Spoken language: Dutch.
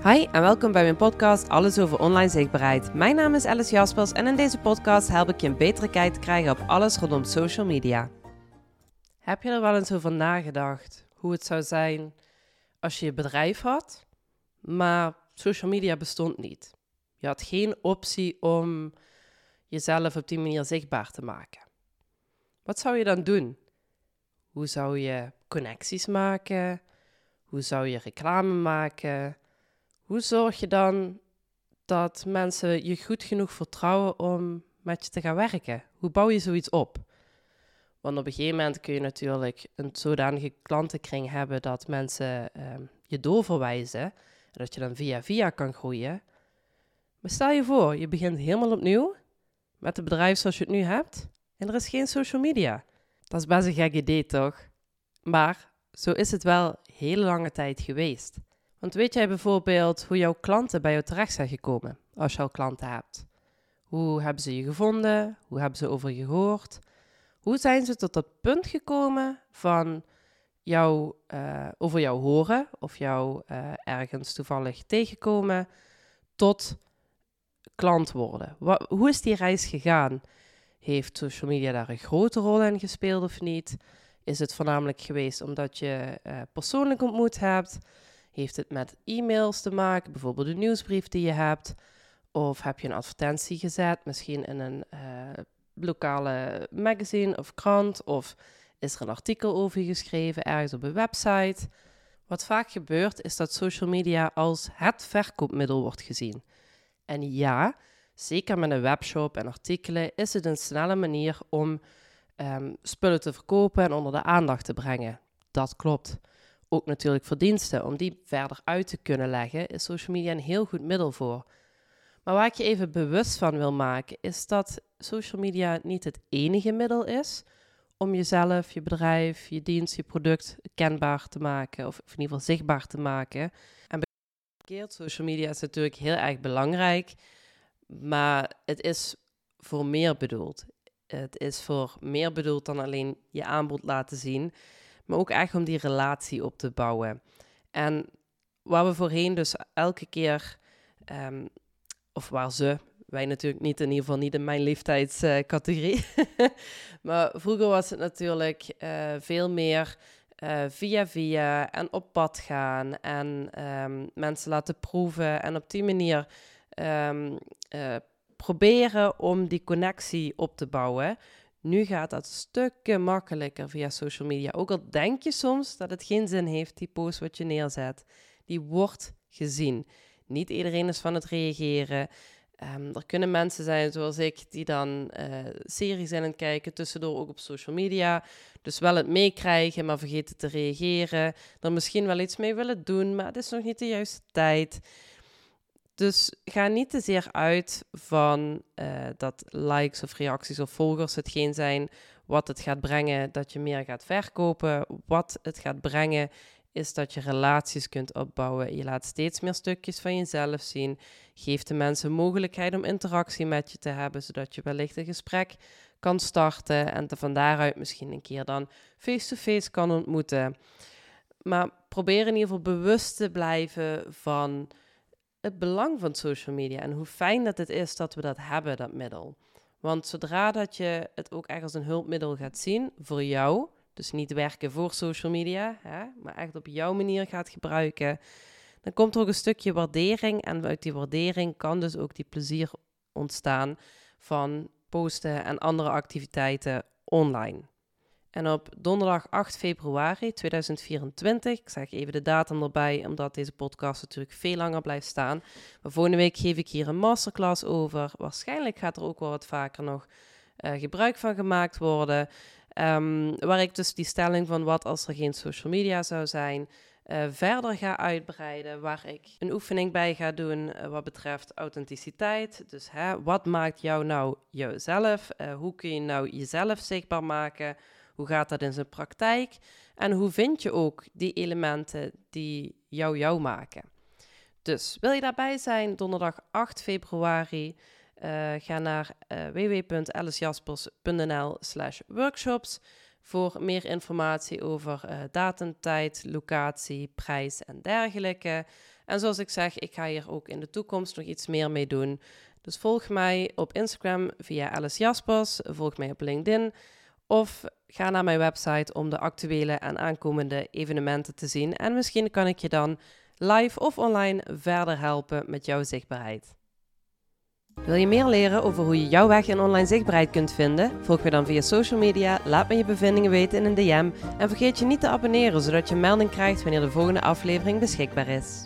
Hi en welkom bij mijn podcast Alles over online zichtbaarheid. Mijn naam is Alice Jaspers en in deze podcast help ik je een betere kijk te krijgen op alles rondom social media. Heb je er wel eens over nagedacht hoe het zou zijn als je je bedrijf had, maar social media bestond niet? Je had geen optie om jezelf op die manier zichtbaar te maken. Wat zou je dan doen? Hoe zou je connecties maken? Hoe zou je reclame maken? Hoe zorg je dan dat mensen je goed genoeg vertrouwen om met je te gaan werken? Hoe bouw je zoiets op? Want op een gegeven moment kun je natuurlijk een zodanige klantenkring hebben dat mensen ehm, je doorverwijzen en dat je dan via via kan groeien. Maar stel je voor, je begint helemaal opnieuw met het bedrijf zoals je het nu hebt en er is geen social media. Dat is best een gek idee, toch? Maar zo is het wel hele lange tijd geweest. Want weet jij bijvoorbeeld hoe jouw klanten bij jou terecht zijn gekomen als je al klanten hebt? Hoe hebben ze je gevonden? Hoe hebben ze over je gehoord? Hoe zijn ze tot dat punt gekomen van jou, uh, over jou horen of jou uh, ergens toevallig tegenkomen tot klant worden? Hoe is die reis gegaan? Heeft social media daar een grote rol in gespeeld of niet? Is het voornamelijk geweest omdat je uh, persoonlijk ontmoet hebt? Heeft het met e-mails te maken, bijvoorbeeld de nieuwsbrief die je hebt? Of heb je een advertentie gezet, misschien in een uh, lokale magazine of krant? Of is er een artikel over geschreven ergens op een website? Wat vaak gebeurt is dat social media als het verkoopmiddel wordt gezien. En ja, zeker met een webshop en artikelen is het een snelle manier om um, spullen te verkopen en onder de aandacht te brengen. Dat klopt ook natuurlijk verdiensten, om die verder uit te kunnen leggen, is social media een heel goed middel voor. Maar waar ik je even bewust van wil maken, is dat social media niet het enige middel is om jezelf, je bedrijf, je dienst, je product kenbaar te maken, of in ieder geval zichtbaar te maken. En bekeerd, social media is natuurlijk heel erg belangrijk, maar het is voor meer bedoeld. Het is voor meer bedoeld dan alleen je aanbod laten zien maar ook echt om die relatie op te bouwen. En waar we voorheen dus elke keer, um, of waar ze, wij natuurlijk niet, in ieder geval niet in mijn leeftijdscategorie, maar vroeger was het natuurlijk uh, veel meer uh, via via en op pad gaan en um, mensen laten proeven en op die manier um, uh, proberen om die connectie op te bouwen. Nu gaat dat stukken makkelijker via social media. Ook al denk je soms dat het geen zin heeft, die post wat je neerzet. Die wordt gezien. Niet iedereen is van het reageren. Um, er kunnen mensen zijn zoals ik die dan uh, series aan het kijken, tussendoor ook op social media. Dus wel het meekrijgen, maar vergeten te reageren. Er misschien wel iets mee willen doen, maar het is nog niet de juiste tijd. Dus ga niet te zeer uit van uh, dat likes of reacties of volgers hetgeen zijn wat het gaat brengen dat je meer gaat verkopen. Wat het gaat brengen is dat je relaties kunt opbouwen. Je laat steeds meer stukjes van jezelf zien. Geef de mensen mogelijkheid om interactie met je te hebben, zodat je wellicht een gesprek kan starten en te van daaruit misschien een keer dan face-to-face -face kan ontmoeten. Maar probeer in ieder geval bewust te blijven van het belang van social media en hoe fijn dat het is dat we dat hebben, dat middel. Want zodra dat je het ook echt als een hulpmiddel gaat zien voor jou, dus niet werken voor social media, hè, maar echt op jouw manier gaat gebruiken, dan komt er ook een stukje waardering en uit die waardering kan dus ook die plezier ontstaan van posten en andere activiteiten online. En op donderdag 8 februari 2024, ik zeg even de datum erbij, omdat deze podcast natuurlijk veel langer blijft staan. Maar volgende week geef ik hier een masterclass over. Waarschijnlijk gaat er ook wel wat vaker nog uh, gebruik van gemaakt worden. Um, waar ik dus die stelling van wat als er geen social media zou zijn, uh, verder ga uitbreiden. Waar ik een oefening bij ga doen uh, wat betreft authenticiteit. Dus hè, wat maakt jou nou jezelf? hoe kun je nou jezelf zichtbaar maken? Hoe gaat dat in zijn praktijk? En hoe vind je ook die elementen die jou jou maken? Dus wil je daarbij zijn, donderdag 8 februari, uh, ga naar uh, www.alicejaspers.nl slash workshops voor meer informatie over uh, datum, tijd, locatie, prijs en dergelijke. En zoals ik zeg, ik ga hier ook in de toekomst nog iets meer mee doen. Dus volg mij op Instagram via Alice Jaspers, volg mij op LinkedIn of ga naar mijn website om de actuele en aankomende evenementen te zien. En misschien kan ik je dan live of online verder helpen met jouw zichtbaarheid. Wil je meer leren over hoe je jouw weg in online zichtbaarheid kunt vinden? Volg me dan via social media, laat me je bevindingen weten in een DM en vergeet je niet te abonneren zodat je melding krijgt wanneer de volgende aflevering beschikbaar is.